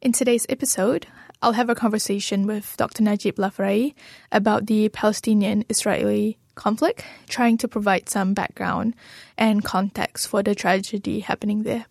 In today's episode, I'll have a conversation with Dr. Najib Lafraie about the Palestinian Israeli conflict, trying to provide some background and context for the tragedy happening there.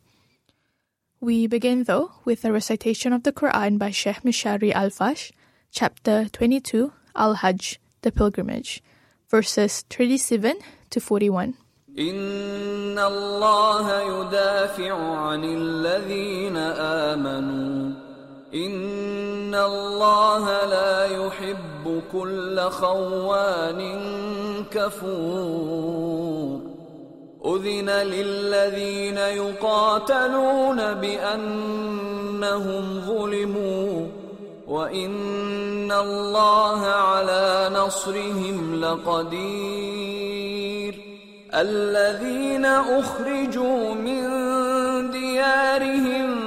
We begin, though, with a recitation of the Quran by Sheikh Mishary Alafasy, chapter 22, Al Hajj, the pilgrimage, verses 37 to 41. إن الله يدافع عن الذين آمنوا إن الله لا يحب كل خوان كفور أذن للذين يقاتلون بأنهم ظلموا وإن الله على نصرهم لقدير الذين أخرجوا من ديارهم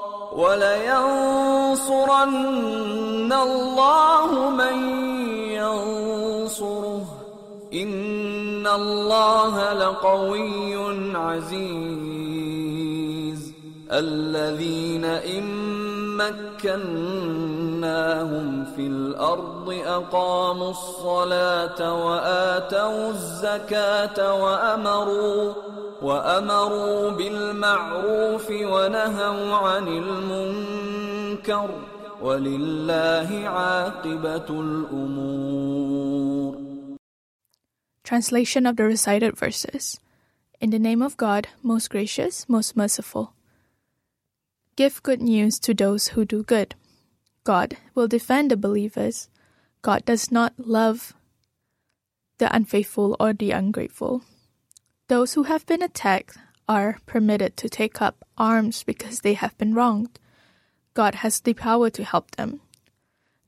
ولينصرن الله من ينصره. إن الله لقوي عزيز. الذين إن مكناهم في الأرض أقاموا الصلاة وآتوا الزكاة وأمروا وأمروا بالمعروف ونهوا عن المنكر ولله عاقبة الأمور Translation of the recited verses. In the name of God, most gracious, most merciful. Give good news to those who do good. God will defend the believers. God does not love the unfaithful or the ungrateful. Those who have been attacked are permitted to take up arms because they have been wronged. God has the power to help them.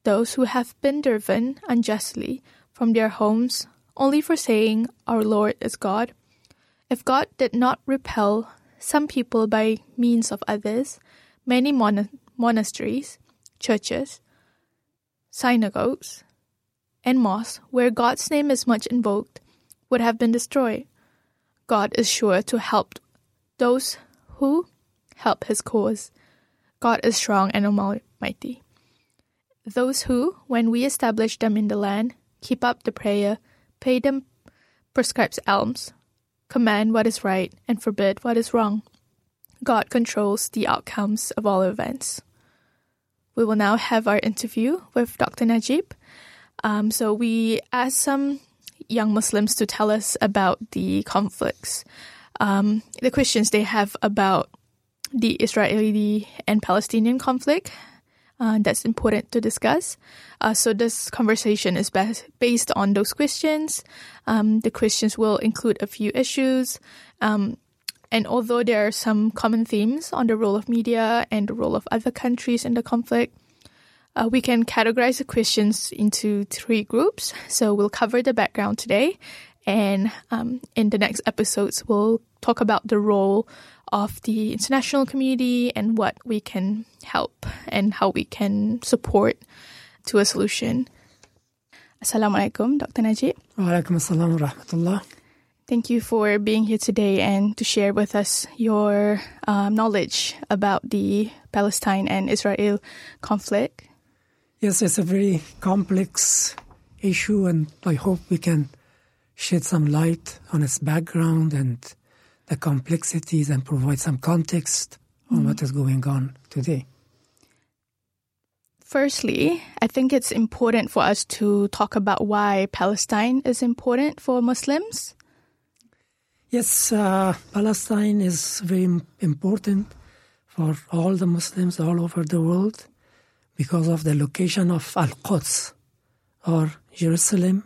Those who have been driven unjustly from their homes only for saying, Our Lord is God. If God did not repel some people by means of others, many mon- monasteries, churches, synagogues, and mosques where God's name is much invoked would have been destroyed. God is sure to help those who help his cause. God is strong and almighty. Those who, when we establish them in the land, keep up the prayer, pay them prescribes alms, command what is right, and forbid what is wrong. God controls the outcomes of all events. We will now have our interview with Dr. Najib. Um, so we asked some young Muslims to tell us about the conflicts, um, the questions they have about the Israeli and Palestinian conflict. Uh, that's important to discuss. Uh, so this conversation is bas- based on those questions. Um, the questions will include a few issues. Um, and although there are some common themes on the role of media and the role of other countries in the conflict, uh, we can categorize the questions into three groups. So we'll cover the background today, and um, in the next episodes, we'll talk about the role of the international community and what we can help and how we can support to a solution. Assalamualaikum, Dr. Najib. Walaikum assalam wa rahmatullah. Thank you for being here today and to share with us your um, knowledge about the Palestine and Israel conflict. Yes, it's a very complex issue, and I hope we can shed some light on its background and the complexities and provide some context on what is going on today. Firstly, I think it's important for us to talk about why Palestine is important for Muslims. Yes, uh, Palestine is very important for all the Muslims all over the world because of the location of Al Quds or Jerusalem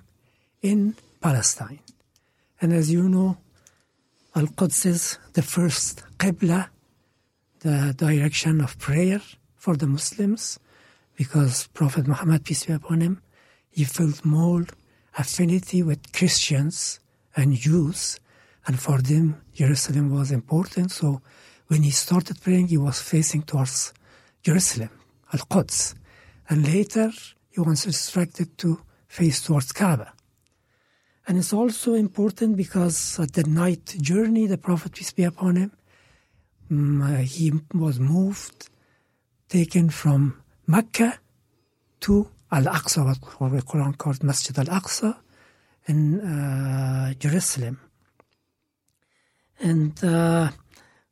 in Palestine. And as you know, Al Quds is the first Qibla, the direction of prayer for the Muslims, because Prophet Muhammad, peace be upon him, he felt more affinity with Christians and Jews, and for them, Jerusalem was important. So when he started praying, he was facing towards Jerusalem, Al Quds. And later, he was instructed to face towards Kaaba. And it's also important because at the night journey, the Prophet, peace be upon him, um, uh, he was moved, taken from Mecca to Al-Aqsa, what the Quran calls Masjid Al-Aqsa, in uh, Jerusalem. And uh,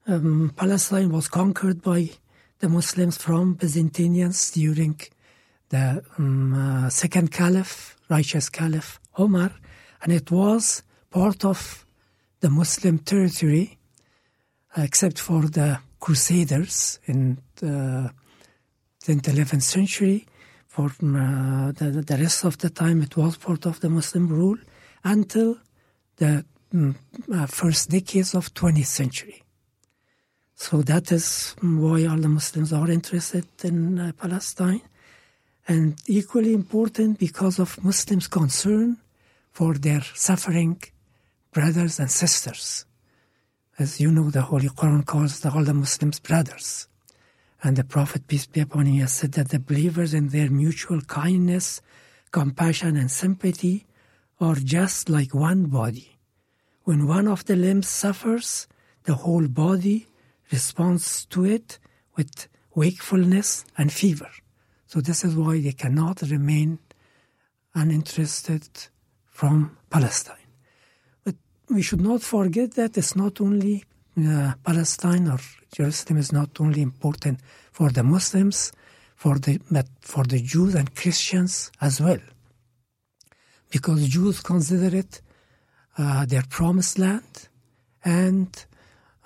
um, Palestine was conquered by the Muslims from Byzantines during the um, uh, second caliph, righteous caliph Omar, and it was part of the Muslim territory, except for the Crusaders in the 10th, 11th century. For uh, the, the rest of the time, it was part of the Muslim rule until the um, uh, first decades of 20th century. So that is why all the Muslims are interested in uh, Palestine. And equally important because of Muslims' concern for their suffering brothers and sisters. As you know, the Holy Quran calls the, all the Muslims brothers. And the Prophet, peace be upon him, has said that the believers in their mutual kindness, compassion, and sympathy are just like one body. When one of the limbs suffers, the whole body responds to it with wakefulness and fever. So this is why they cannot remain uninterested from Palestine. But we should not forget that it's not only uh, Palestine or Jerusalem is not only important for the Muslims, for the but for the Jews and Christians as well, because Jews consider it their promised land, and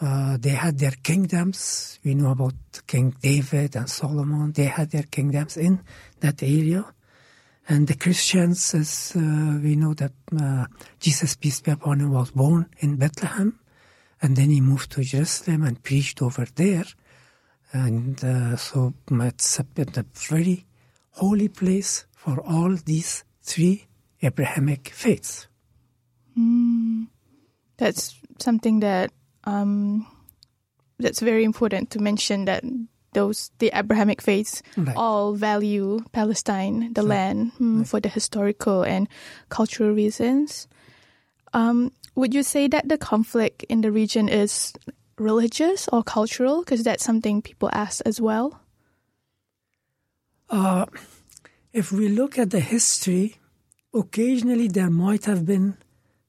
uh, they had their kingdoms. We know about King David and Solomon. They had their kingdoms in that area. And the Christians, as uh, we know that uh, Jesus, peace be upon him, was born in Bethlehem. And then he moved to Jerusalem and preached over there. And uh, so it's a, a very holy place for all these three Abrahamic faiths. Mm, that's something that um, that's very important to mention that those the Abrahamic faiths Right. all value Palestine, the Right. land, mm, for the historical and cultural reasons. Um, would you say that the conflict in the region is religious or cultural? Because that's something people ask as well. Uh, if we look at the history, occasionally there might have been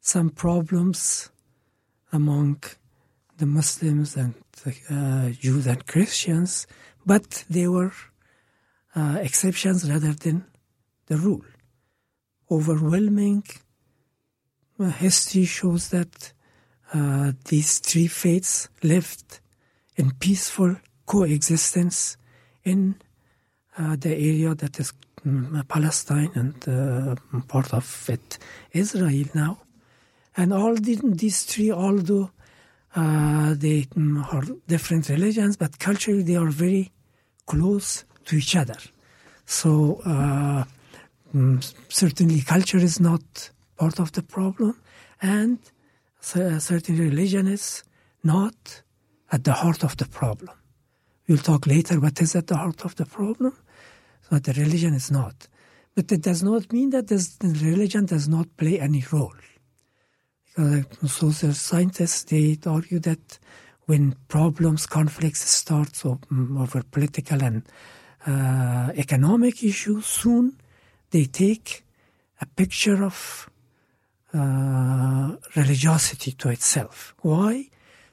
some problems among the Muslims and uh, Jews and Christians, but they were uh, exceptions rather than the rule. Overwhelming uh, history shows that uh, these three faiths lived in peaceful coexistence in uh, the area that is mm, Palestine and uh, part of it Israel now. And all these three, although uh, they mm, are different religions, but culturally they are very close to each other. So uh, mm, certainly culture is not part of the problem, and cer- certain religion is not at the heart of the problem. We'll talk later what is at the heart of the problem, but the religion is not. But it does not mean that this, the religion does not play any role. Uh, social scientists, they argue that when problems, conflicts start so, mm, over political and uh, economic issues, soon they take a picture of uh, religiosity to itself. Why?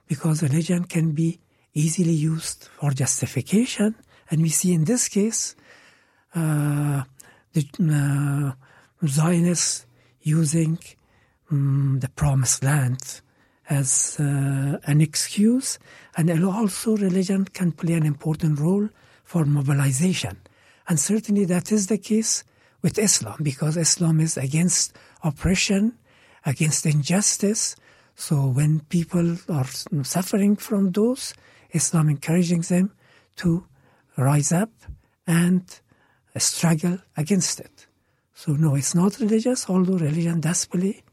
Because religion can be easily used for justification, and we see in this case uh, the uh, Zionists using um, the promised land as uh, an excuse, and also religion can play an important role for mobilization. And certainly that is the case with Islam, because Islam is against oppression, against injustice. So when people are suffering from those, Islam encouraging them to rise up and struggle against it. So no, it's not religious, although religion does play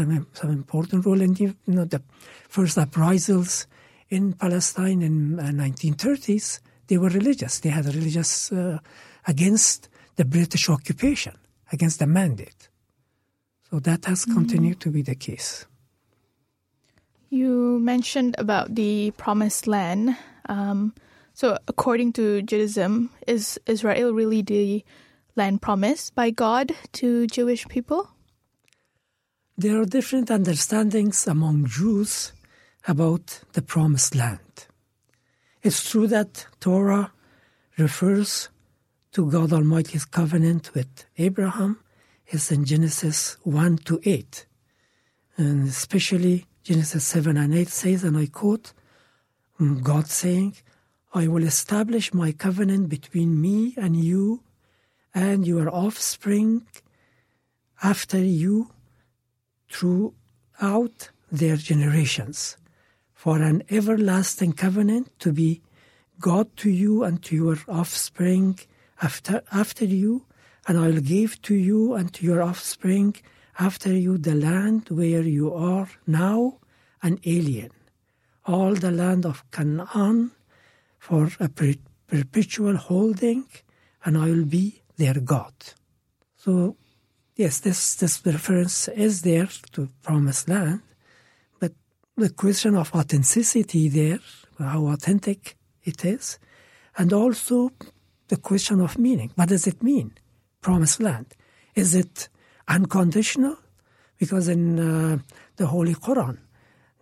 some, some important role. And you know, the first uprisals in Palestine in uh, 1930s, they were religious. They had religious uh, against the British occupation, against the mandate. So that has mm-hmm. continued to be the case. You mentioned about the promised land. Um, so, according to Judaism, is Israel really the land promised by God to Jewish people? There are different understandings among Jews about the promised land. It's true that Torah refers to God Almighty's covenant with Abraham is in Genesis 1 to 8. And especially Genesis 7 and 8 says, and I quote, mm, God saying, I will establish my covenant between me and you and your offspring after you throughout their generations, for an everlasting covenant to be God to you and to your offspring after, after you, and I will give to you and to your offspring after you the land where you are now an alien, all the land of Canaan for a perpetual holding, and I will be their God. So, yes, this, this reference is there to promised land, but the question of authenticity there, how authentic it is, and also the question of meaning. What does it mean, promised land? Is it unconditional? Because in uh, the Holy Quran,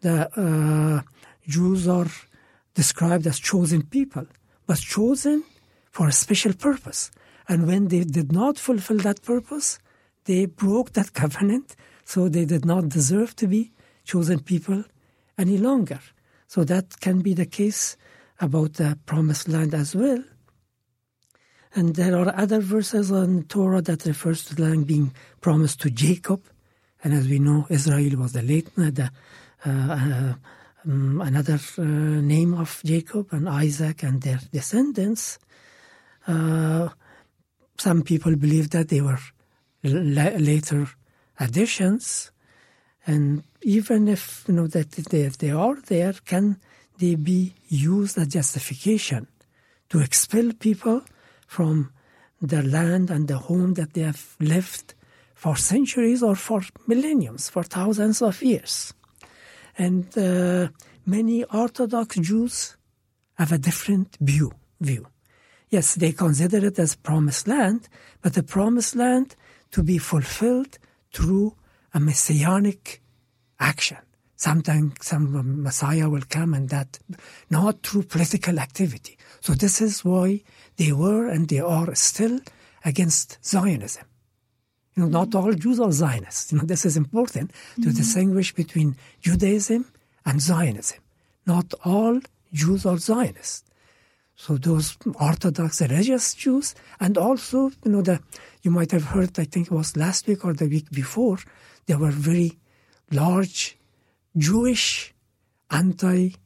the uh, Jews are described as chosen people, but chosen for a special purpose. And when they did not fulfill that purpose, they broke that covenant, so they did not deserve to be chosen people any longer. So that can be the case about the promised land as well. And there are other verses on Torah that refers to the land being promised to Jacob. And as we know, Israel was the late, the, uh, uh, um, another uh, name of Jacob and Isaac and their descendants. Uh, some people believe that they were later additions, and even if you know that they, they are there, can they be used as justification to expel people from their land and the home that they have lived for centuries or for millenniums, for thousands of years? And uh, many Orthodox Jews have a different view. View. Yes, they consider it as promised land, but the promised land to be fulfilled through a messianic action. Sometimes some Messiah will come and that, not through political activity. So this is why they were and they are still against Zionism. You know, not all Jews are Zionists. You know, this is important to mm-hmm. distinguish between Judaism and Zionism. Not all Jews are Zionists. So those Orthodox religious Jews, and also, you know, the, you might have heard, I think it was last week or the week before, there were very large Jewish anti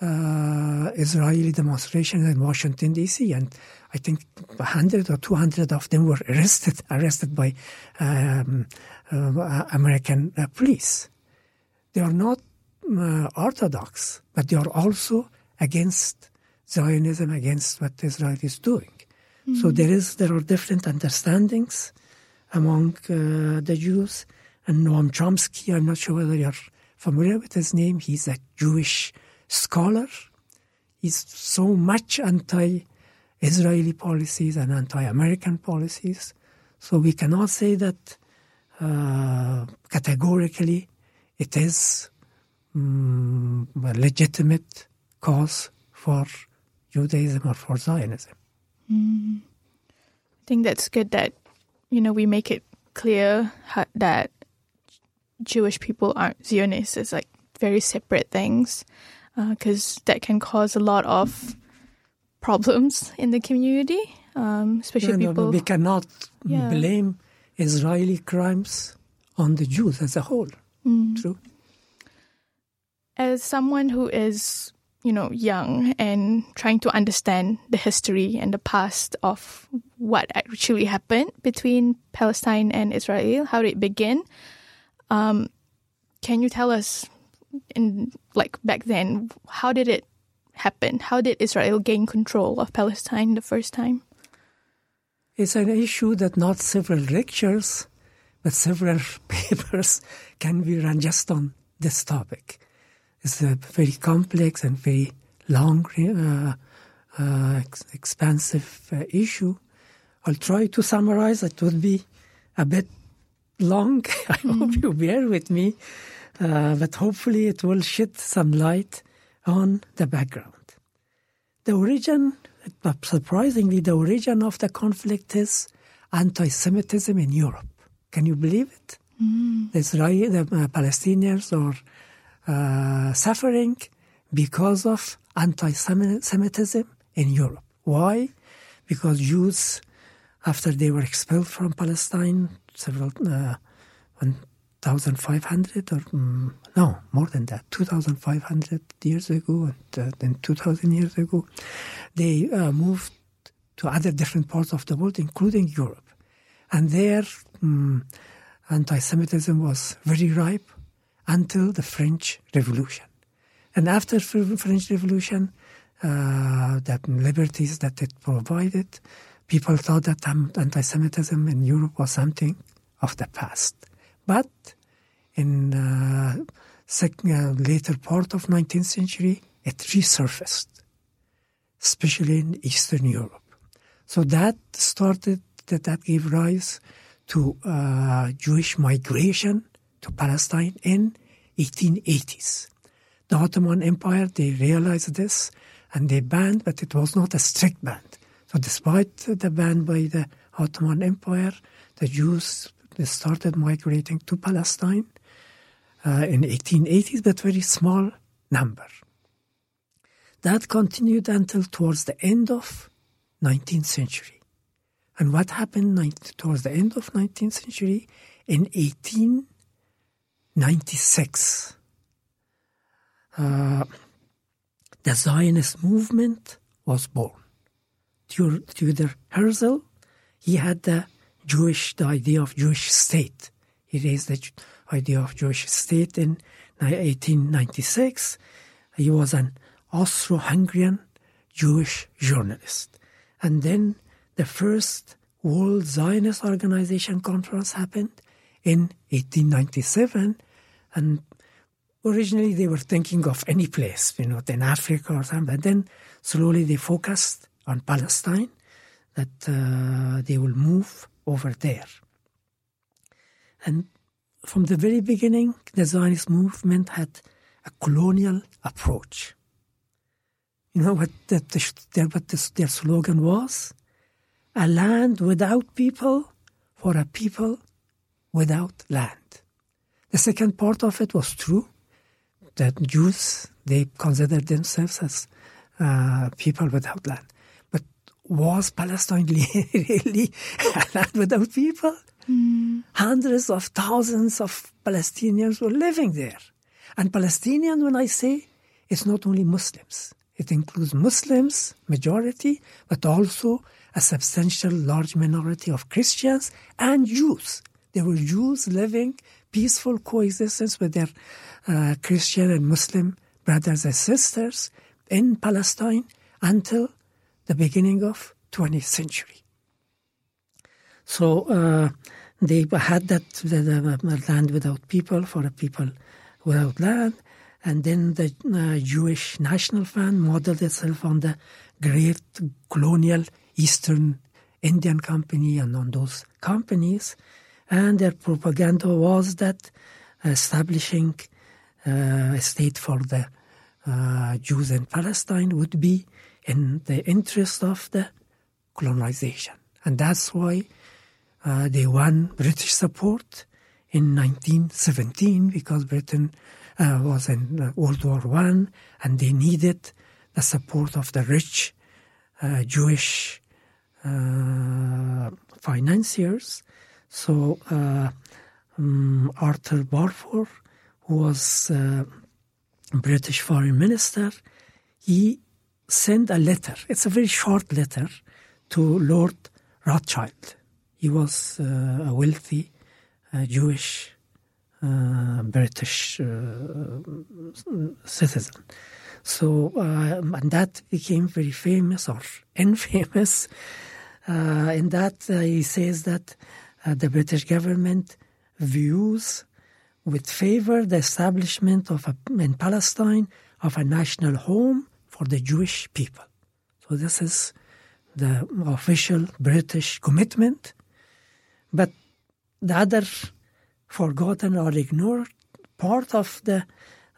uh, Israeli demonstrations in Washington D.C. and I think 100 or 200 of them were arrested arrested by um, uh, American uh, police. They are not uh, Orthodox, but they are also against Zionism, against what Israel is doing. Mm-hmm. So there is there are different understandings among uh, the Jews. And Noam Chomsky, I'm not sure whether you're familiar with his name. He's a Jewish scholar. He's so much anti Israeli policies and anti American policies. So we cannot say that uh, categorically it is um, a legitimate cause for Judaism or for Zionism. Mm. think that's good that you know we make it clear that Jewish people aren't Zionists. It's like very separate things because uh, that can cause a lot of problems in the community, um, especially no, people. we cannot Yeah. blame Israeli crimes on the Jews as a whole. Mm. True. As someone who is, you know, young and trying to understand the history and the past of what actually happened between Palestine and Israel, how did it begin? Um, can you tell us, in like back then, how did it happen? How did Israel gain control of Palestine the first time? It's an issue that not several lectures, but several papers can be run just on this topic. It's a very complex and very long, uh, uh, ex- expansive uh, issue. I'll try to summarize. It would be a bit long. I hope you bear with me, uh, but hopefully it will shed some light on the background. The origin, surprisingly, the origin of the conflict is anti-Semitism in Europe. Can you believe it? The, Israeli, the uh, Palestinians are uh, suffering because of anti-Semitism in Europe. Why? Because Jews, after they were expelled from Palestine, several uh, 1,500 or mm, no more than that, 2,500 years ago, and uh, then 2,000 years ago, they uh, moved to other different parts of the world, including Europe, and there mm, anti-Semitism was very ripe until the French Revolution. And after the French Revolution, uh, the liberties that it provided, people thought that anti-Semitism in Europe was something of the past. But in uh, uh, later part of 19th century, it resurfaced, especially in Eastern Europe. So that started, that, that gave rise to uh, Jewish migration to Palestine in 1880s. The Ottoman Empire, they realized this and they banned, but it was not a strict ban. So despite the ban by the Ottoman Empire, the Jews started migrating to Palestine uh, in 1880s, but very small number. That continued until towards the end of 19th century. And what happened towards the end of 19th century? In 1896, uh, the Zionist movement was born. Theodor Herzl, he had the Jewish, the idea of Jewish state. He raised the idea of Jewish state in 1896. He was an Austro-Hungarian Jewish journalist. And then the first World Zionist Organization conference happened in 1897. And originally they were thinking of any place, you know, in Africa or something. But then slowly they focused on Palestine, that uh, they will move over there. And from the very beginning, the Zionist movement had a colonial approach. You know what, the, the, what the, their slogan was? A land without people for a people without land. The second part of it was true that Jews, they considered themselves as uh, people without land. But was Palestine really a land without people? Mm. Hundreds of thousands of Palestinians were living there. And Palestinian, when I say, it's not only Muslims. It includes Muslims, majority, but also a substantial large minority of Christians and Jews. There were Jews living peaceful coexistence with their uh, Christian and Muslim brothers and sisters in Palestine until the beginning of 20th century. So uh, they had that the, the land without people for a people without land, and then the uh, Jewish National Fund modeled itself on the great colonial Eastern Indian Company and on those companies, and their propaganda was that establishing uh, a state for the uh, Jews in Palestine would be in the interest of the colonization. And that's why uh, they won British support in 1917 because Britain uh, was in uh, World War One and they needed the support of the rich uh, Jewish uh, financiers. So um, Arthur Balfour, who was British foreign minister, he sent a letter. It's a very short letter to Lord Rothschild. He was uh, a wealthy uh, Jewish uh, British uh, citizen. So, um, and that became very famous or infamous. Uh, in that, he says that the British government views with favor the establishment of a, in Palestine of a national home for the Jewish people. So this is the official British commitment. But the other forgotten or ignored part of the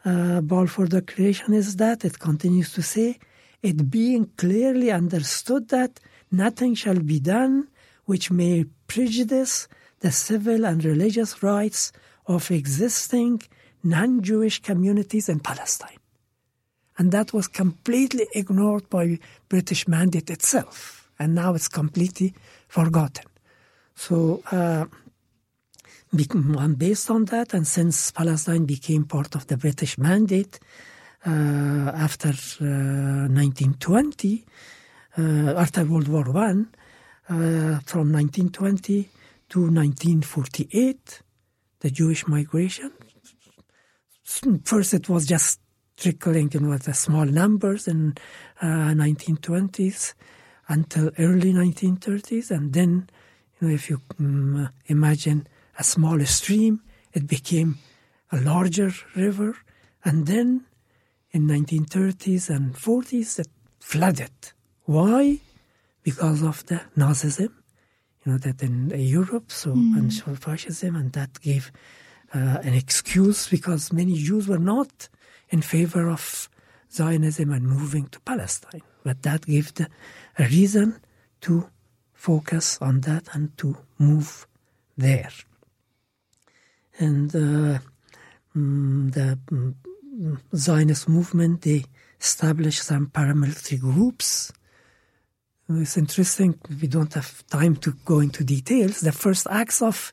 uh, Balfour Declaration is that it continues to say, it being clearly understood that nothing shall be done which may prejudice the civil and religious rights of existing non Jewish communities in Palestine. And that was completely ignored by the British mandate itself. And now it's completely forgotten. So, uh, based on that, and since Palestine became part of the British mandate uh, after uh, 1920, uh, after World War One, from 1920 to 1948, the Jewish migration. First, it was just trickling in with the small numbers in uh, 1920s until early 1930s, and then, you know, if you um, imagine a smaller stream, it became a larger river, and then in 1930s and 40s it flooded. Why? Because of the Nazism, you know, that in Europe, so mm. and fascism, and that gave uh, an excuse because many Jews were not in favor of Zionism and moving to Palestine. But that gave the, a reason to focus on that and to move there. And uh, mm, the mm, Zionist movement, they established some paramilitary groups. It's interesting, we don't have time to go into details. The first acts of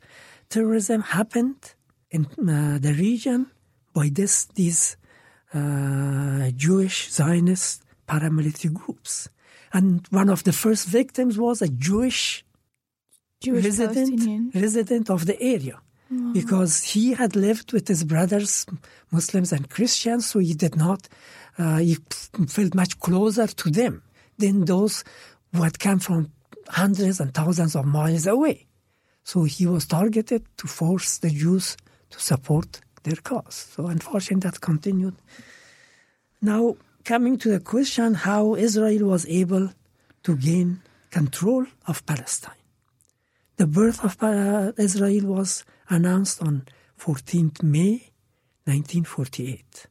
terrorism happened in uh, the region by this, these uh, Jewish Zionist paramilitary groups. And one of the first victims was a Jewish, Jewish resident, resident of the area. Mm. Because he had lived with his brothers, Muslims and Christians, so he did not, uh, he felt much closer to them than those who had come from hundreds and thousands of miles away. So he was targeted to force the Jews to support their cause. So unfortunately, that continued. Now, coming to the question how Israel was able to gain control of Palestine. The birth of Israel was announced on 14th May 1948.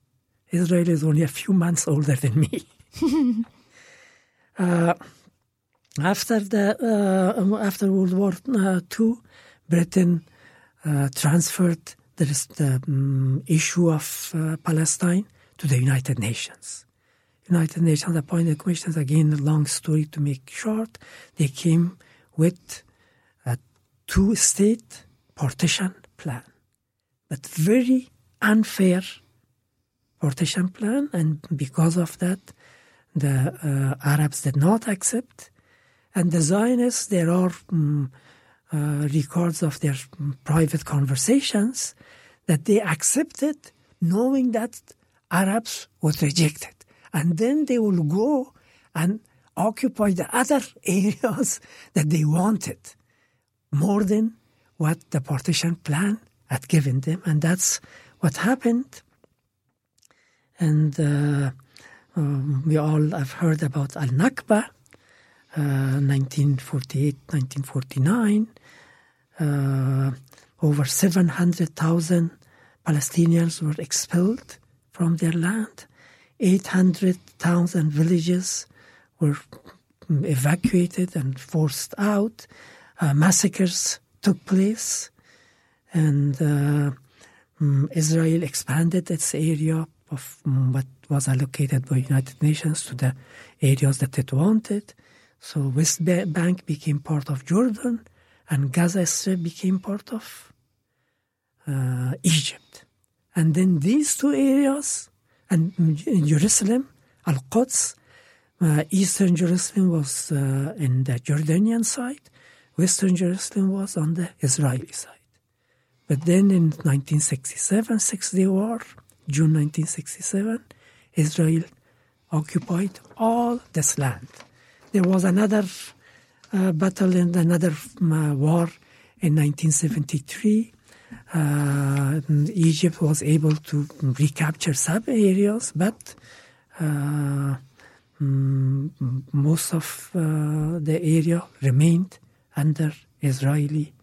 Israel is only a few months older than me. uh, after the uh, um, after World War II, uh, Britain uh, transferred the, um, issue of uh, Palestine to the United Nations. United Nations appointed commissions, again, a long story to make short. They came with a two state partition plan, but very unfair partition plan, and because of that, the uh, Arabs did not accept. And the Zionists, there are um, uh, records of their private conversations that they accepted, knowing that Arabs would reject it. And then they will go and occupy the other areas that they wanted more than what the partition plan had given them. And that's what happened. And uh, um, we all have heard about Al Nakba, uh, 1948 1949. Uh, over 700,000 Palestinians were expelled from their land. 800 towns and villages were evacuated and forced out. Uh, massacres took place, and uh, um, Israel expanded its area of um, what was allocated by United Nations to the areas that it wanted. So West Bank became part of Jordan, and Gaza Strip became part of uh, Egypt. And then these two areas, and Jerusalem, Al Quds, uh, Eastern Jerusalem was uh, in the Jordanian side, Western Jerusalem was on the Israeli side. But then in 1967, Six Day War, June 1967, Israel occupied all this land. There was another uh, battle and another uh, war in 1973. Uh, Egypt was able to recapture some areas, but uh, mm, most of the area remained under Israeli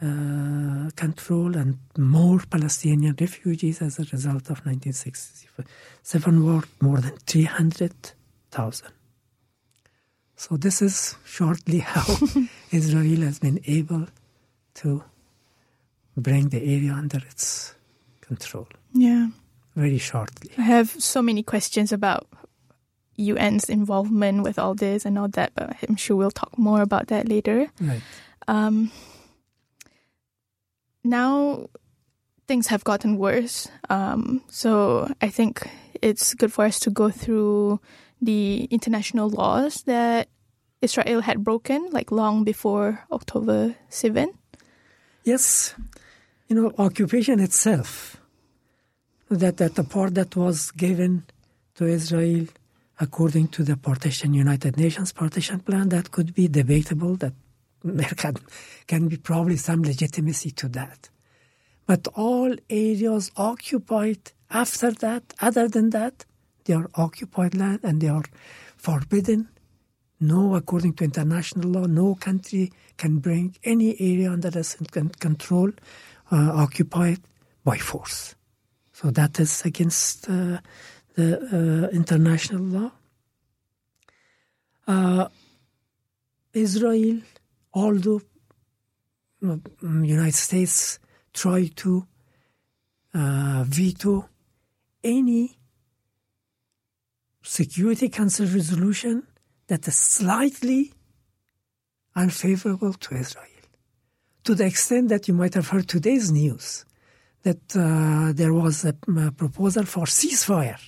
uh, control and more Palestinian refugees as a result of 1967 war, more than 300,000. So this is shortly how Israel has been able to bring the area under its control. Yeah. Very shortly. I have so many questions about UN's involvement with all this and all that, but I'm sure we'll talk more about that later. Right. Um, now things have gotten worse. Um, so I think it's good for us to go through the international laws that Israel had broken, like long before October 7. Yes, you know, occupation itself, that, that the part that was given to Israel according to the partition, United Nations partition plan, that could be debatable, that there can, can be probably some legitimacy to that. But all areas occupied after that, other than that, they are occupied land and they are forbidden. No, according to international law, no country can bring any area under its control uh, occupied by force. So that is against uh, the uh, international law. Uh, Israel although the United States try to uh, veto any Security Council resolution that is slightly unfavorable to Israel. To the extent that you might have heard today's news that uh, there was a, a, proposal for ceasefire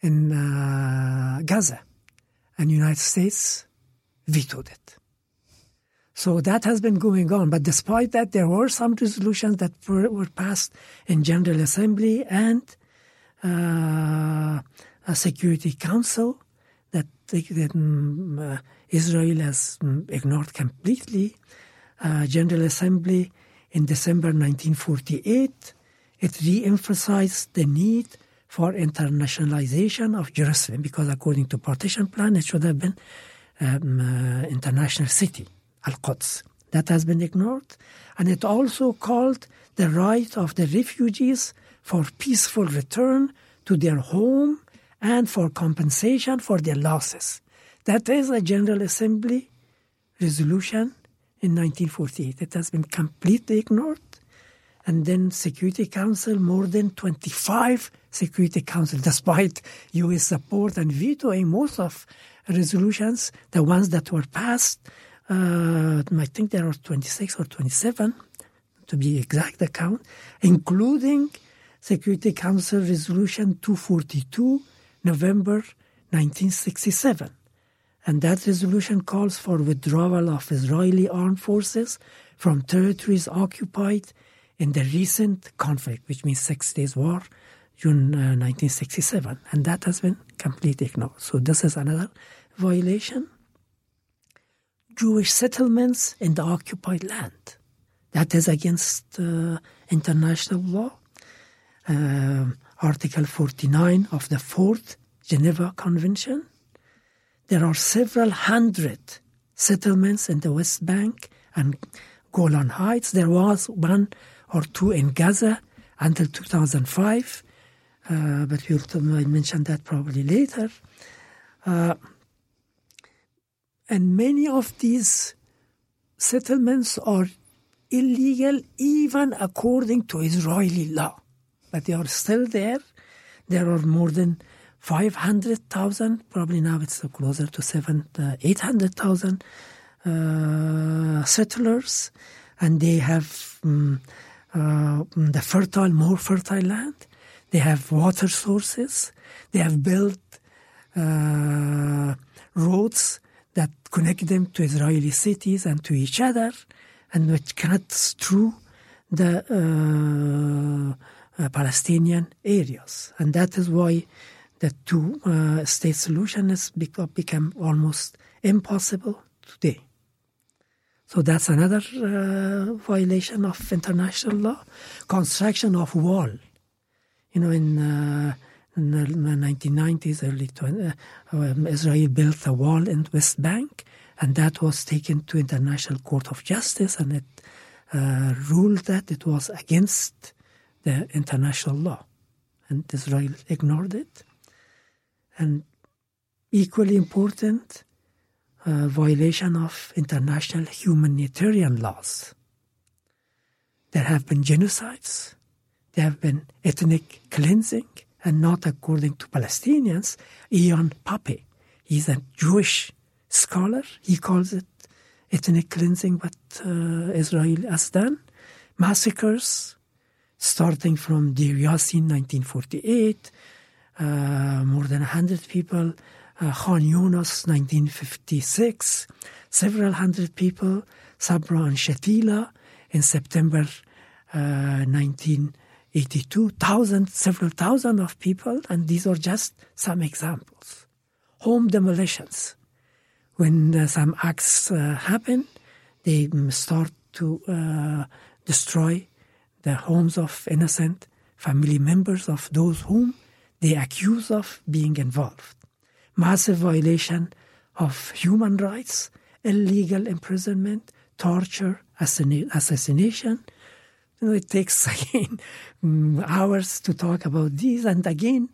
in uh, Gaza, and United States vetoed it. So that has been going on. But despite that, there were some resolutions that were, were passed in General Assembly and uh, a Security Council that, that um, uh, Israel has um, ignored completely. Uh, General Assembly in December 1948, it re-emphasized the need for internationalization of Jerusalem because according to partition plan, it should have been um, uh, international city. Al-Quds. That has been ignored. And it also called the right of the refugees for peaceful return to their home and for compensation for their losses. That is a General Assembly resolution in 1948. It has been completely ignored. And then Security Council, more than 25 Security Council, despite U.S. support and vetoing most of resolutions, the ones that were passed, uh, I think there are 26 or 27, to be exact the count, including Security Council Resolution 242, November 1967. And that resolution calls for withdrawal of Israeli armed forces from territories occupied in the recent conflict, which means Six Days War, June uh, 1967. And that has been completely ignored. So this is another violation. Jewish settlements in the occupied land. That is against uh, international law. Uh, Article 49 of the Fourth Geneva Convention. There are several hundred settlements in the West Bank and Golan Heights. There was one or two in Gaza until 2005, uh, but we'll mention that probably later. Uh, And many of these settlements are illegal even according to Israeli law. But they are still there. There are more than 500,000, probably now it's closer to seven, uh, 800,000 uh, settlers, and they have um, uh, the fertile, more fertile land. They have water sources. They have built uh, roads that connect them to Israeli cities and to each other, and which cuts through the uh, Palestinian areas. And that is why the two uh, state solution has become, become almost impossible today. So that's another uh, violation of international law. Construction of wall. You know, in, uh, in the 1990s, early 20, uh, um, Israel built a wall in West Bank, and that was taken to International Court of Justice, and it uh, ruled that it was against the international law, and Israel ignored it. And equally important, uh, violation of international humanitarian laws. There have been genocides, there have been ethnic cleansing, and not according to Palestinians. Ilan Pappé, he's a Jewish scholar, he calls it ethnic cleansing what uh, Israel has done. Massacres, starting from Deir Yassin 1948, uh, more than 100 people uh, Khan Yunis, 1956, several hundred people, Sabra and Shatila in September uh, 1982, thousand, several thousand of people, and these are just some examples. Home demolitions. When uh, some acts uh, happen, they start to uh, destroy the homes of innocent family members of those whom they accuse of being involved massive violation of human rights, illegal imprisonment, torture, assassination. You know, it takes again mm, hours to talk about these, and again,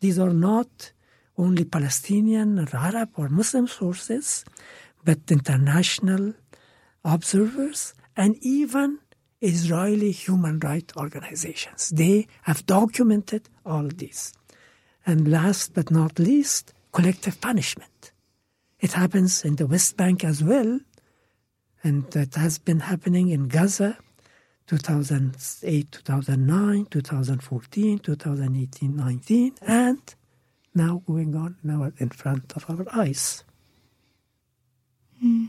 these are not only Palestinian or Arab or Muslim sources, but international observers and even Israeli human rights organizations. They have documented all this. And last but not least, collective punishment. It happens in the West Bank as well, and that has been happening in Gaza 2008, 2009, 2014, 2018, 19, and now going on now in front of our eyes. Mm.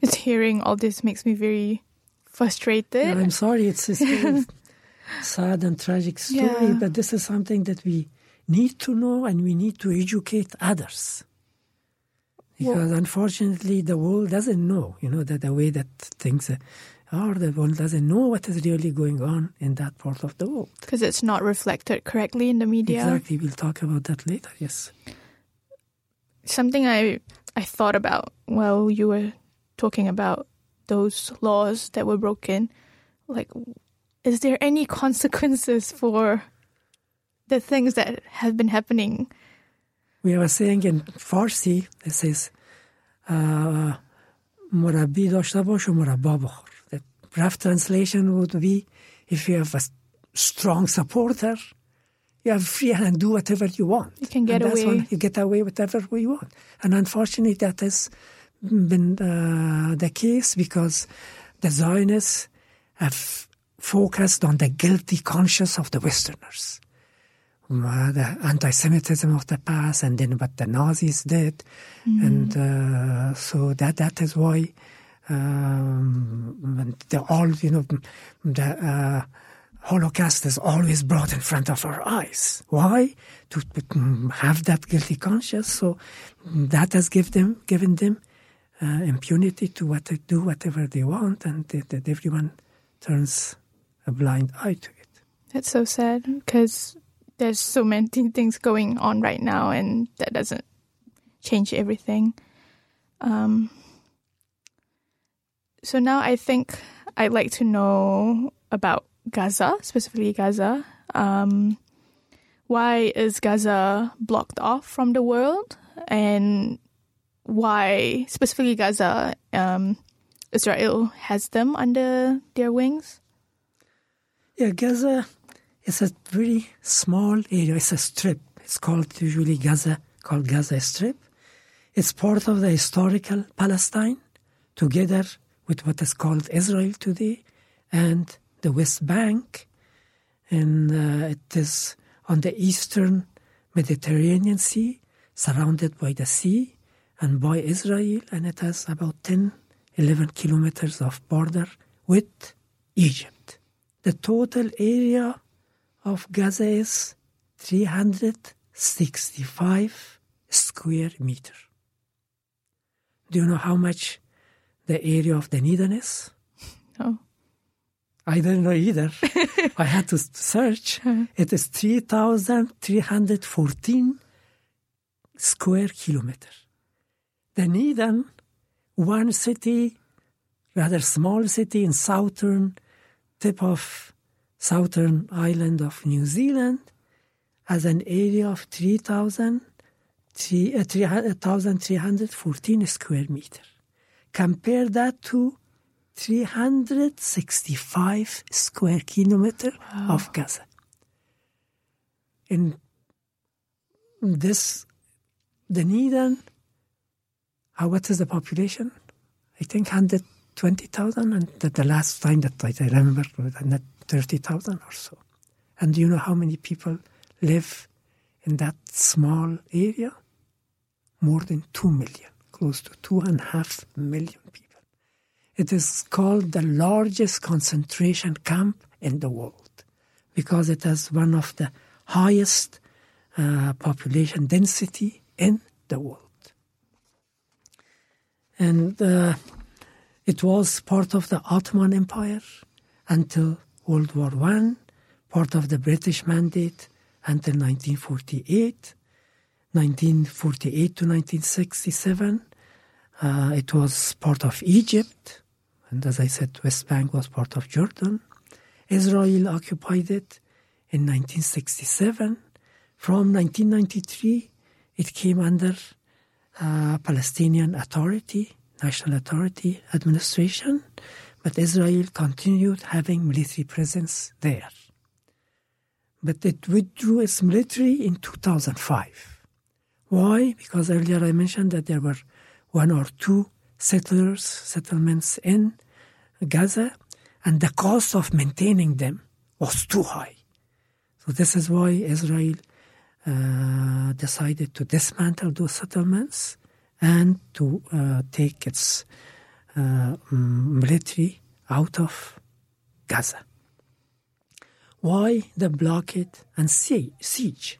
Just hearing all this makes me very frustrated. Yeah, I'm sorry, it's a sad and tragic story, yeah. but this is something that we need to know and we need to educate others. Because well, unfortunately, the world doesn't know, you know, that the way that things are, the world doesn't know what is really going on in that part of the world. Because it's not reflected correctly in the media. Exactly. We'll talk about that later, yes. Something I, I thought about while you were talking about those laws that were broken, like, is there any consequences for the things that have been happening. We were saying in Farsi, it says, مربی داشته باش و مربا بخور. The rough translation would be, if you have a strong supporter, you are free and do whatever you want. You can get away. You get away whatever you want. And unfortunately, that has been uh, the case because the Zionists have focused on the guilty conscience of the Westerners the anti-Semitism of the past, and then what the Nazis did, mm-hmm. and uh, so that that is why um, the all you know the uh, Holocaust is always brought in front of our eyes. Why? To, to have that guilty conscience. So that has given them given them uh, impunity to what they do whatever they want, and that, that everyone turns a blind eye to it. That's so sad because there's so many things going on right now, and that doesn't change everything. Um, so now I think I'd like to know about Gaza, specifically Gaza. Um, why is Gaza blocked off from the world? And why specifically Gaza, um, Israel has them under their wings? Yeah, Gaza is a very small area. It's a strip. It's called usually Gaza, called Gaza Strip. It's part of the historical Palestine, together with what is called Israel today, and the West Bank. And uh, it is on the eastern Mediterranean Sea, surrounded by the sea and by Israel, and it has about 10, 11 kilometers of border with Egypt. The total area of Gaza is 365 square meter. Do you know how much the area of the Dunedin is? No. Oh. I don't know either. I had to search. It is 3,314 square kilometer. Dunedin, one city, rather small city in southern tip of southern island of New Zealand, has an area of 3,000 3,314 uh, uh, square meter. Compare that to 365 square kilometer of Gaza. In this, Dunedin, uh, what is the population? I think 120,000, and the, the last time that I remember, was 30,000 or so. And do you know how many people live in that small area? More than 2 million, close to 2.5 million people. It is called the largest concentration camp in the world because it has one of the highest uh, population density in the world. And uh, it was part of the Ottoman Empire until World War One, part of the British Mandate until 1948. 1948 to 1967, uh, it was part of Egypt, and as I said, West Bank was part of Jordan. Israel occupied it in 1967. From 1993, it came under uh, Palestinian Authority, National Authority Administration, but Israel continued having military presence there. But it withdrew its military in 2005. Why? Because earlier I mentioned that there were one or two settlers, settlements in Gaza, and the cost of maintaining them was too high. So this is why Israel uh, decided to dismantle those settlements and to uh, take its uh, military out of Gaza. Why the blockade and siege?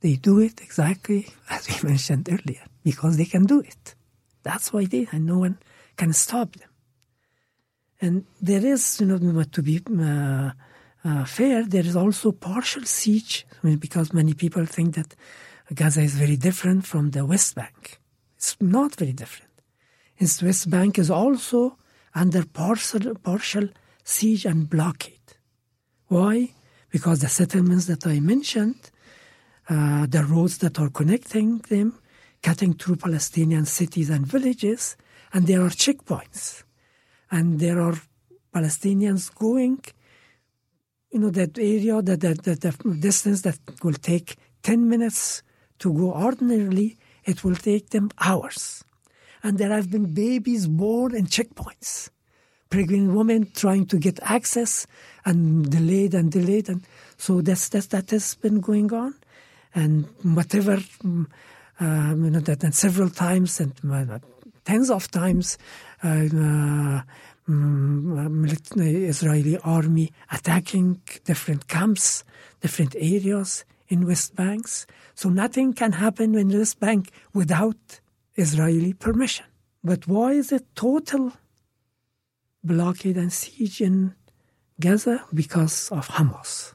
They do it exactly as we mentioned earlier, because they can do it. That's why they, and no one can stop them. And there is, you know, to be uh, fair, there is also partial siege, I mean, because many people think that Gaza is very different from the West Bank. It's not very different. Its West Bank is also under partial, partial siege and blockade. Why? Because the settlements that I mentioned uh, the roads that are connecting them, cutting through Palestinian cities and villages, and there are checkpoints. And there are Palestinians going, you know, that area, that, that, that the distance that will take 10 minutes to go ordinarily, it will take them hours. And there have been babies born in checkpoints. Pregnant women trying to get access and delayed and delayed. And so that's, that's, that has been going on and whatever, um, you know, that and several times and uh, tens of times, uh, um, Mm, uh, uh, Israeli army attacking different camps, different areas in West Banks. So nothing can happen in West Bank without Israeli permission. But why is it total blockade and siege in Gaza? Because of Hamas.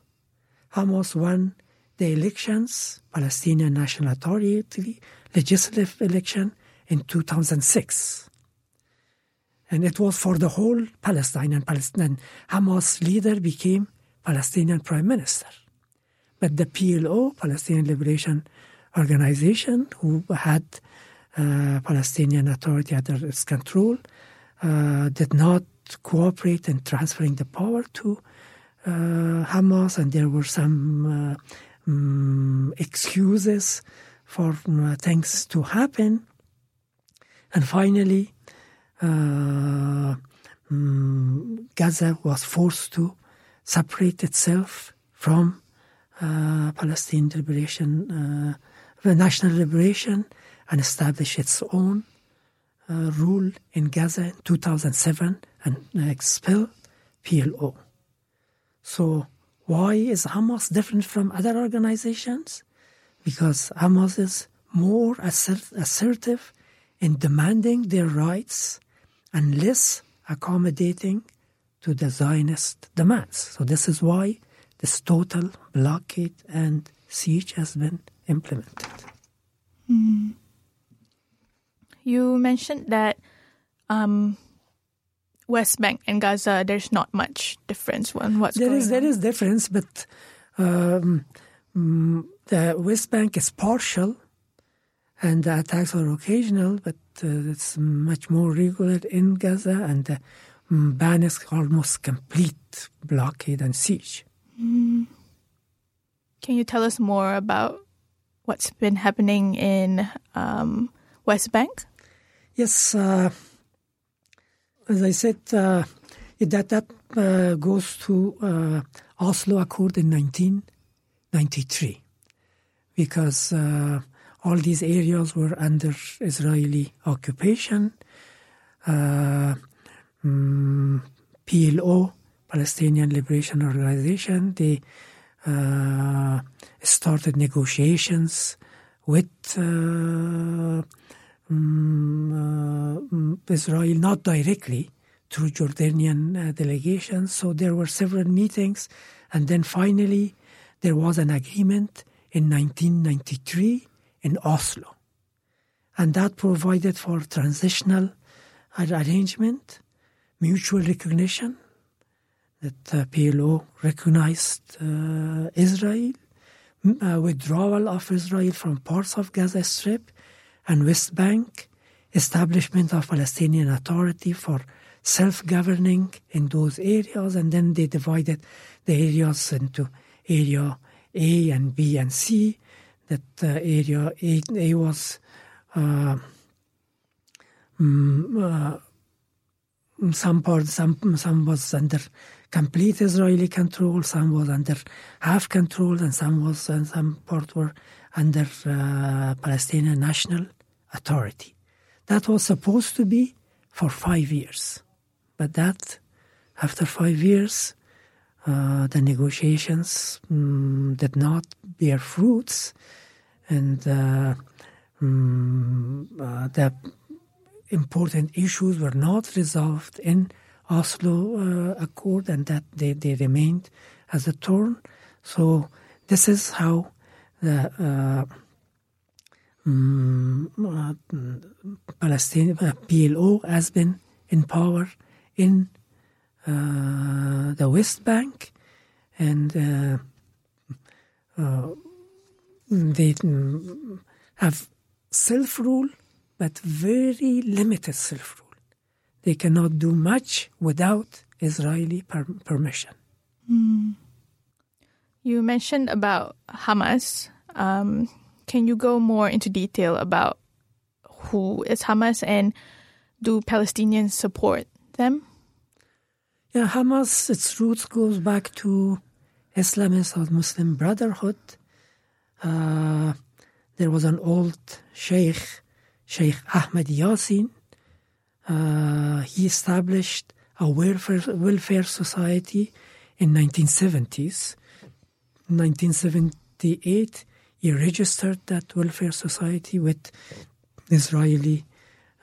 Hamas won the elections, Palestinian National Authority legislative election in 2006. And it was for the whole Palestine and Palestinian. Hamas leader became Palestinian prime minister. But the PLO, Palestinian Liberation Organization, who had uh, Palestinian Authority under its control, uh, did not cooperate in transferring the power to uh, Hamas, and there were some um, excuses for things to happen. And finally, um, Gaza was forced to separate itself from uh, Palestine liberation, uh, the national liberation, and establish its own uh, rule in Gaza in 2007 and expel PLO. So why is Hamas different from other organizations? Because Hamas is more assert- assertive in demanding their rights and less accommodating to the Zionist demands. So this is why this total blockade and siege has been implemented. Mm. You mentioned that um, West Bank and Gaza, there's not much difference on what's there going is, on. There is difference, but um, mm, the West Bank is partial and the attacks are occasional, but it's much more regular in Gaza, and the um, ban is almost complete blockade and siege. Mm. Can you tell us more about what's been happening in um, West Bank? Yes, uh, as I said, uh, that that uh, goes to uh, Oslo Accord in 1993, because uh, all these areas were under Israeli occupation. Uh, um, PLO, Palestinian Liberation Organization, they uh, started negotiations with uh, um, Israel, not directly through Jordanian delegations. So there were several meetings, and then finally there was an agreement in 1993 in Oslo. And that provided for transitional arrangement, mutual recognition, that uh, PLO recognized uh, Israel, uh, withdrawal of Israel from parts of Gaza Strip and West Bank, establishment of Palestinian Authority for self-governing in those areas, and then they divided the areas into area A and B and C, that uh, area A, A was uh, um, some part, some some was under complete Israeli control, some was under half control, and some was and some part were under uh, Palestinian National Authority. That was supposed to be for five years, but that after five years, uh, the negotiations um, did not bear fruits and uh, um, uh, the important issues were not resolved in Oslo uh, Accord, and that they, they remained as a thorn. So this is how the uh, um, Palestinian PLO has been in power in the West Bank, and they have self rule, but very limited self rule. They cannot do much without Israeli per- permission. Mm. You mentioned about Hamas. Um, can you go more into detail about who is Hamas and do Palestinians support them? Yeah, Hamas, its roots goes back to Islamist or Muslim Brotherhood. Uh, there was an old sheikh, Sheikh Ahmed Yassin. Uh, he established a welfare, welfare society in 1970s. 1978, he registered that welfare society with Israeli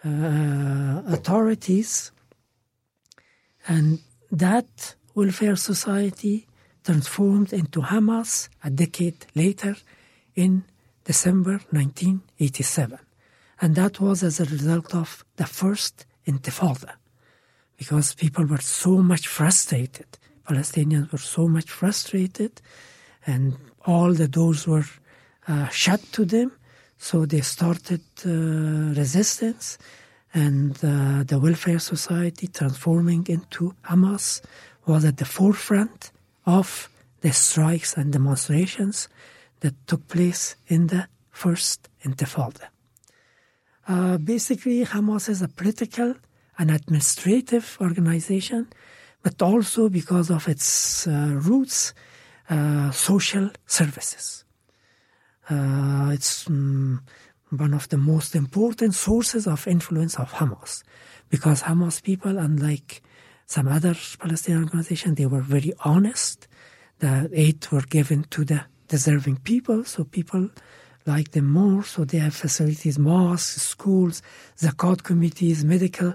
uh, authorities. And that welfare society transformed into Hamas a decade later in December 1987. And that was as a result of the first intifada, because people were so much frustrated. Palestinians were so much frustrated, and all the doors were uh, shut to them. So they started uh, resistance and uh, the welfare society transforming into Hamas was at the forefront of the strikes and demonstrations that took place in the first intifada. Uh, basically, Hamas is a political and administrative organization, but also because of its uh, roots, uh, social services. Uh, it's um, one of the most important sources of influence of Hamas, because Hamas people, unlike some other Palestinian organizations, they were very honest. The aid were given to the deserving people, so people like them more. So they have facilities, mosques, schools, zakat committees, medical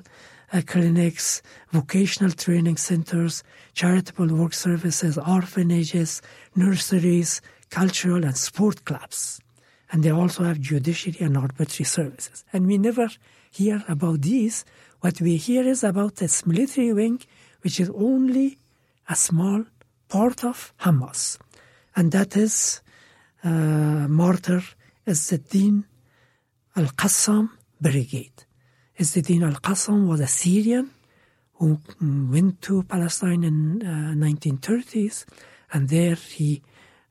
uh, clinics, vocational training centers, charitable work services, orphanages, nurseries, cultural and sport clubs. And they also have judiciary and arbitrary services. And we never hear about these. What we hear is about this military wing, which is only a small part of Hamas. And that is uh, martyr Izzeddin al-Qassam Brigade. Izzeddin al-Qassam was a Syrian who went to Palestine in uh, 1930s, and there he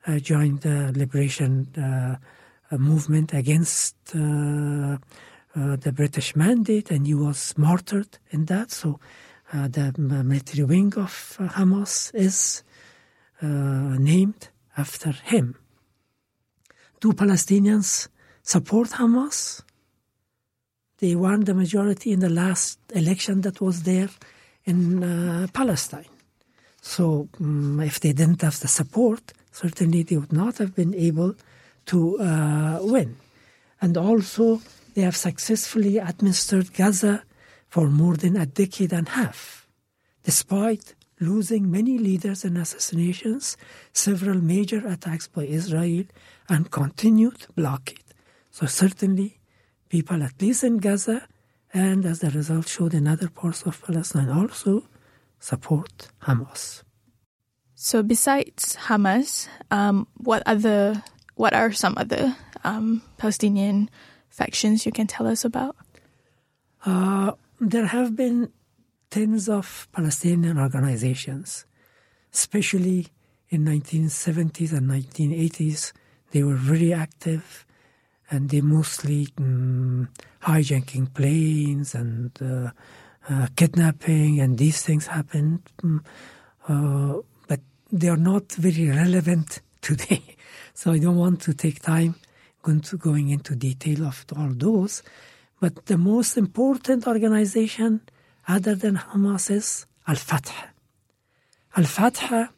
uh, joined the liberation uh, movement against uh, uh, the British mandate, and he was martyred in that. So uh, the military wing of Hamas is named after him. Do Palestinians support Hamas? They won the majority in the last election that was there in uh, Palestine. So, um, if they didn't have the support, certainly they would not have been able to uh, win. And also, they have successfully administered Gaza for more than a decade and a half, despite losing many leaders in assassinations, several major attacks by Israel, and continued blockade. So certainly, people at least in Gaza, and as the result showed in other parts of Palestine also, support Hamas. So besides Hamas, um, what other, what are some other um, Palestinian factions you can tell us about? Uh, there have been tens of Palestinian organizations, especially in 1970s and 1980s. They were very active, and they mostly um, hijacking planes and uh, uh, kidnapping, and these things happened. Um, uh, but they are not very relevant today, so I don't want to take time going, going into detail of all those. But the most important organization other than Hamas is Al-Fatah. Al-Fatah,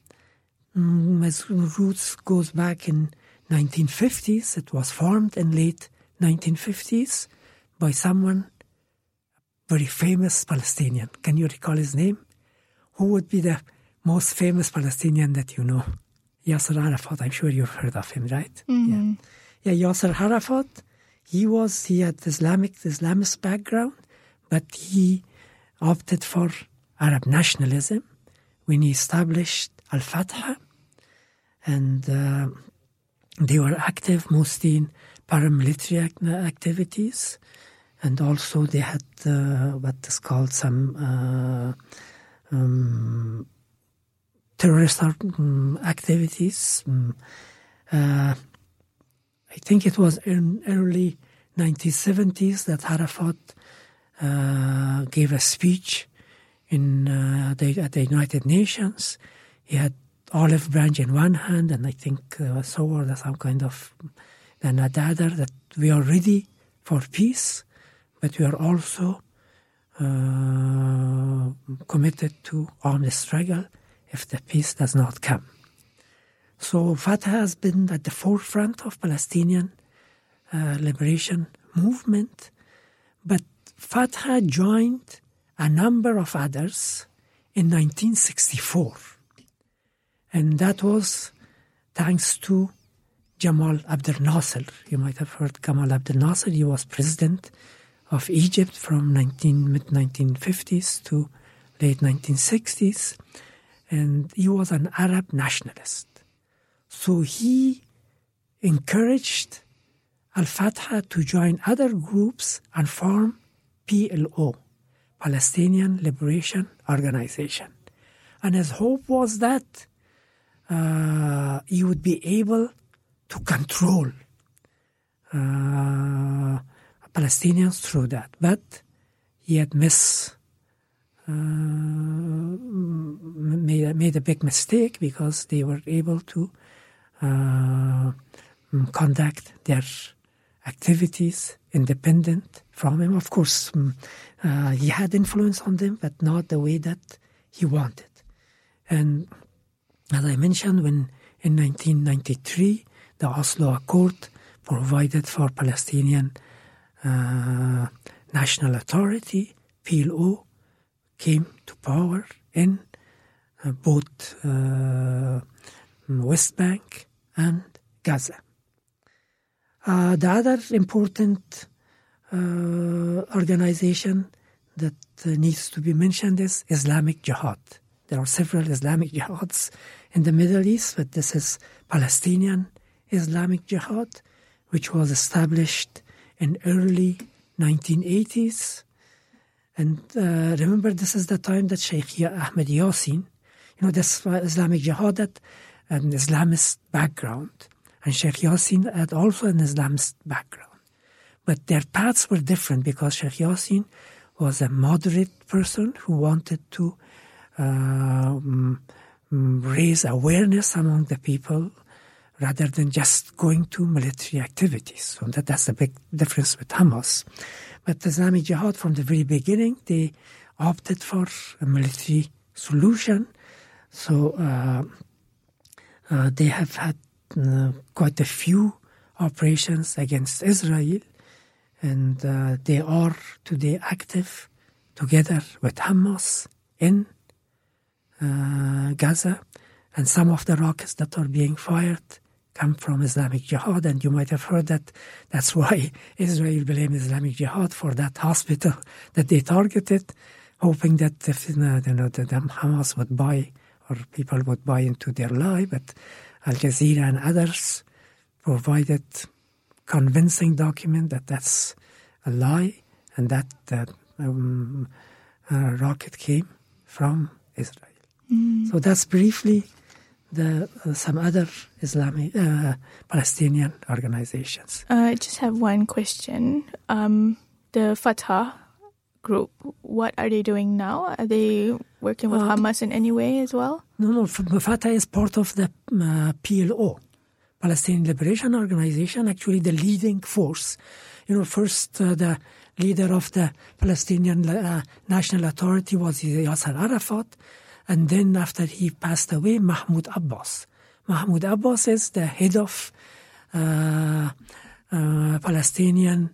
mm, its roots goes back in 1950s. It was formed in late 1950s by someone very famous Palestinian. Can you recall his name? Who would be the most famous Palestinian that you know? Yasser Arafat. I'm sure you've heard of him, right? Mm-hmm. Yeah. Yeah, Yasser Arafat. He was he had Islamic Islamist background, but he opted for Arab nationalism when he established Al Fatah, and uh, they were active mostly in paramilitary activities, and also they had uh, what is called some uh, um, terrorist um, activities. Um, I think it was in early 1970s that Arafat uh, gave a speech in uh, the, at the United Nations. He had olive branch in one hand, and I think uh, sword or some kind of then at that we are ready for peace, but we are also uh, committed to armed struggle if the peace does not come. So Fatah has been at the forefront of Palestinian uh, liberation movement, but Fatah joined a number of others in 1964. And that was thanks to Jamal Abdel Nasser. You might have heard Jamal Abdel Nasser. He was president of Egypt from 19, mid 1950s to late 1960s. And he was an Arab nationalist. So he encouraged Al Fatah to join other groups and form PLO, Palestinian Liberation Organization. And his hope was that uh, he would be able to control uh, Palestinians through that. But he had miss, uh, made, made a big mistake because they were able to uh, conduct their activities independent from him. Of course, um, uh, he had influence on them, but not the way that he wanted. And as I mentioned, when in 1993 the Oslo Accord provided for Palestinian uh, National Authority, PLO, came to power in both uh, West Bank and Gaza. Uh, the other important uh, organization that needs to be mentioned is Islamic Jihad. There are several Islamic jihads in the Middle East, but this is Palestinian Islamic Jihad, which was established in early 1980s. And uh, remember, this is the time that Sheikh Ahmed Yassin, you know, this Islamic Jihad had an Islamist background. And Sheikh Yassin had also an Islamist background. But their paths were different because Sheikh Yassin was a moderate person who wanted to uh, um, raise awareness among the people rather than just going to military activities. So that, that's a big difference with Hamas. But the Islamic Jihad, from the very beginning, they opted for a military solution. So uh, uh, they have had uh, quite a few operations against Israel, and they are today active together with Hamas in Gaza. And some of the rockets that are being fired come from Islamic Jihad, and you might have heard that that's why Israel blamed Islamic Jihad for that hospital that they targeted, hoping that if, you know, the, the Hamas would buy or people would buy into their lie. But Al Jazeera and others provided convincing document that that's a lie and that that um, rocket came from Israel. Mm. So that's briefly the uh, some other Islamic uh, Palestinian organizations. Uh, I just have one question. Um, the Fatah group, what are they doing now? Are they working with Uh, Hamas in any way as well? No, no, Fatah is part of the uh, PLO, Palestinian Liberation Organization, actually the leading force. You know, first uh, the leader of the Palestinian uh, National Authority was Yasser Arafat, and then after he passed away, Mahmoud Abbas. Mahmoud Abbas is the head of uh, uh, Palestinian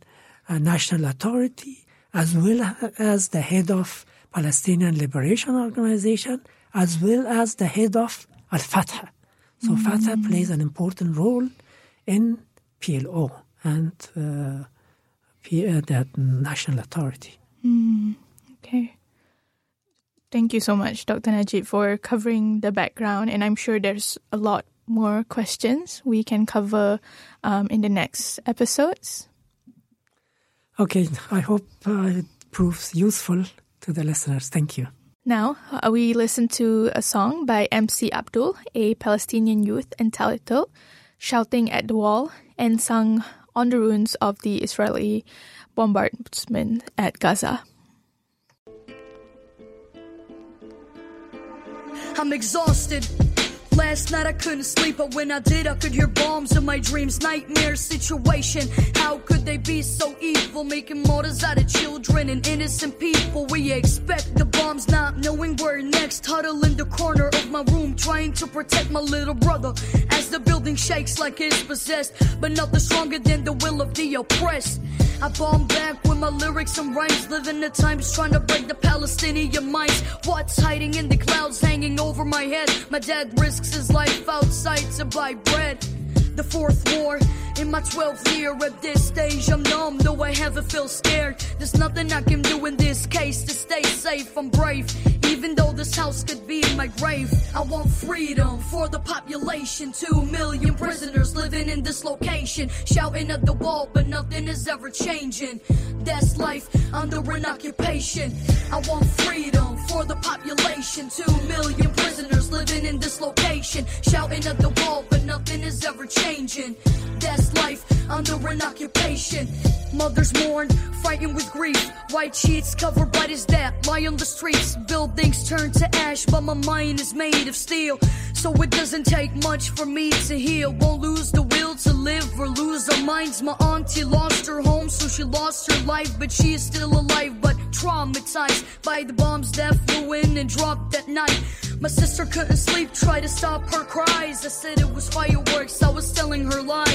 National Authority, as well as the head of Palestinian Liberation Organization, as well as the head of Al Fatah. So Fatah plays an important role in PLO and uh, P- uh, the national authority. Okay. Thank you so much, Dr. Najib, for covering the background. And I'm sure there's a lot more questions we can cover um, in the next episodes. Okay, I hope uh, it proves useful to the listeners. Thank you. Now, uh, we listen to a song by MC Abdul, a Palestinian youth entitled Shouting at the Wall, and sung on the ruins of the Israeli bombardment at Gaza. I'm exhausted. Last night I couldn't sleep, but when I did, I could hear bombs in my dreams. Nightmare situation. How could they be so evil? Making martyrs out of children and innocent people. We expect the bombs, not knowing where next. Huddle in the corner of my room, trying to protect my little brother. As the building shakes like it's possessed, but nothing stronger than the will of the oppressed. I bomb back with my lyrics and rhymes, living the times trying to break the Palestinian minds. What's hiding in the clouds hanging over my head? My dad risks his life outside to buy bread. The fourth war in my 12th year at this stage, I'm numb, though I haven't feel scared. There's nothing I can do in this case to stay safe. I'm brave, Even though this house could be my grave, I want freedom for the population. Two million prisoners living in this location, shouting at the wall, but nothing is ever changing. That's life under an occupation. I want freedom for the population. Two million prisoners living in this location, shouting at the wall, but nothing is ever changing. That's life under an occupation. Mothers mourn, fighting with grief. White sheets covered by his death lie on the streets. Buildings turn to ash, but my mind is made of steel. So it doesn't take much for me to heal. Won't lose the will to live or lose our minds. My auntie lost her home, so she lost her life, but she is still alive, but traumatized by the bombs that flew in and dropped that night. My sister couldn't sleep, tried to stop her cries. I said it was fireworks, I was telling her lies.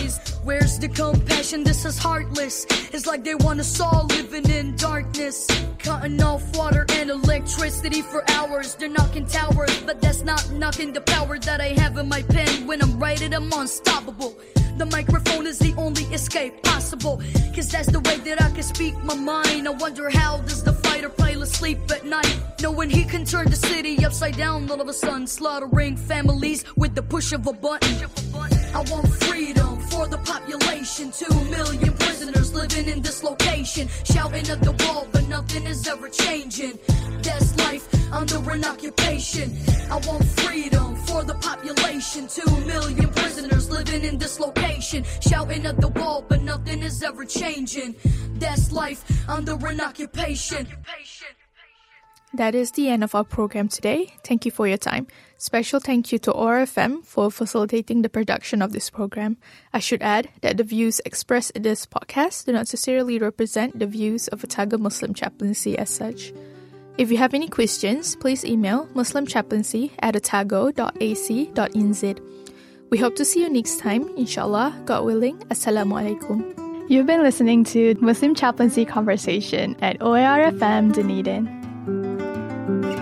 The compassion? This is heartless. It's like they want us all living in darkness. Cutting off water and electricity for hours. They're knocking towers, but that's not knocking the power that I have in my pen. When I'm writing, I'm unstoppable. The microphone is the only escape possible. Cause that's the way that I can speak my mind. I wonder how does the fighter pilot sleep at night? Knowing he can turn the city upside down all of a sudden, slaughtering families with the push of a button. I want freedom for the population. Two million prisoners living in this location, shouting at the wall, but nothing is ever changing. That's life under an occupation. I want freedom for the population. Two million prisoners living in this location, shouting at the wall, but nothing is ever changing. That's life under an occupation. That is the end of our program today. Thank you for your time. Special thank you to OARFM for facilitating the production of this program. I should add that the views expressed in this podcast do not necessarily represent the views of Otago Muslim Chaplaincy as such. If you have any questions, please email muslimchaplaincy at otago.ac.nz. We hope to see you next time, inshallah, God willing. Assalamu alaikum. You've been listening to Muslim Chaplaincy Conversation at OARFM Dunedin.